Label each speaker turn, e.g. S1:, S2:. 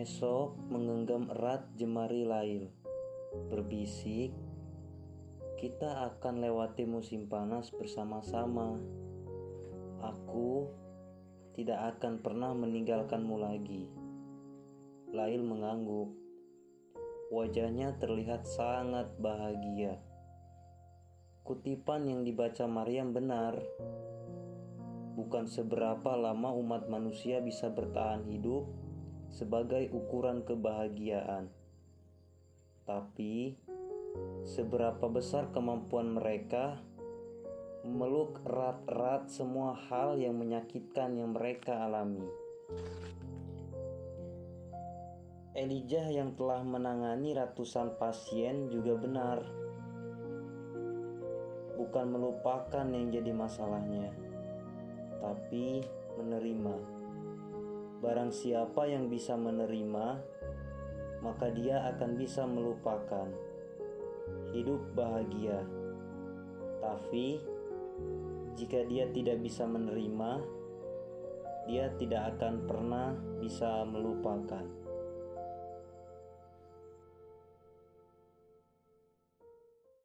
S1: Esok menggenggam erat jemari Lail, berbisik, kita akan lewati musim panas bersama-sama. Aku tidak akan pernah meninggalkanmu lagi. Lail mengangguk. Wajahnya terlihat sangat bahagia. Kutipan yang dibaca Maryam benar. Bukan seberapa lama umat manusia bisa bertahan hidup sebagai ukuran kebahagiaan, tapi seberapa besar kemampuan mereka memeluk erat-erat semua hal yang menyakitkan yang mereka alami. Elijah yang telah menangani ratusan pasien juga benar. Bukan melupakan yang jadi masalahnya, tapi menerima. Barang siapa yang bisa menerima, maka dia akan bisa melupakan hidup bahagia. Tapi jika dia tidak bisa menerima, dia tidak akan pernah bisa melupakan.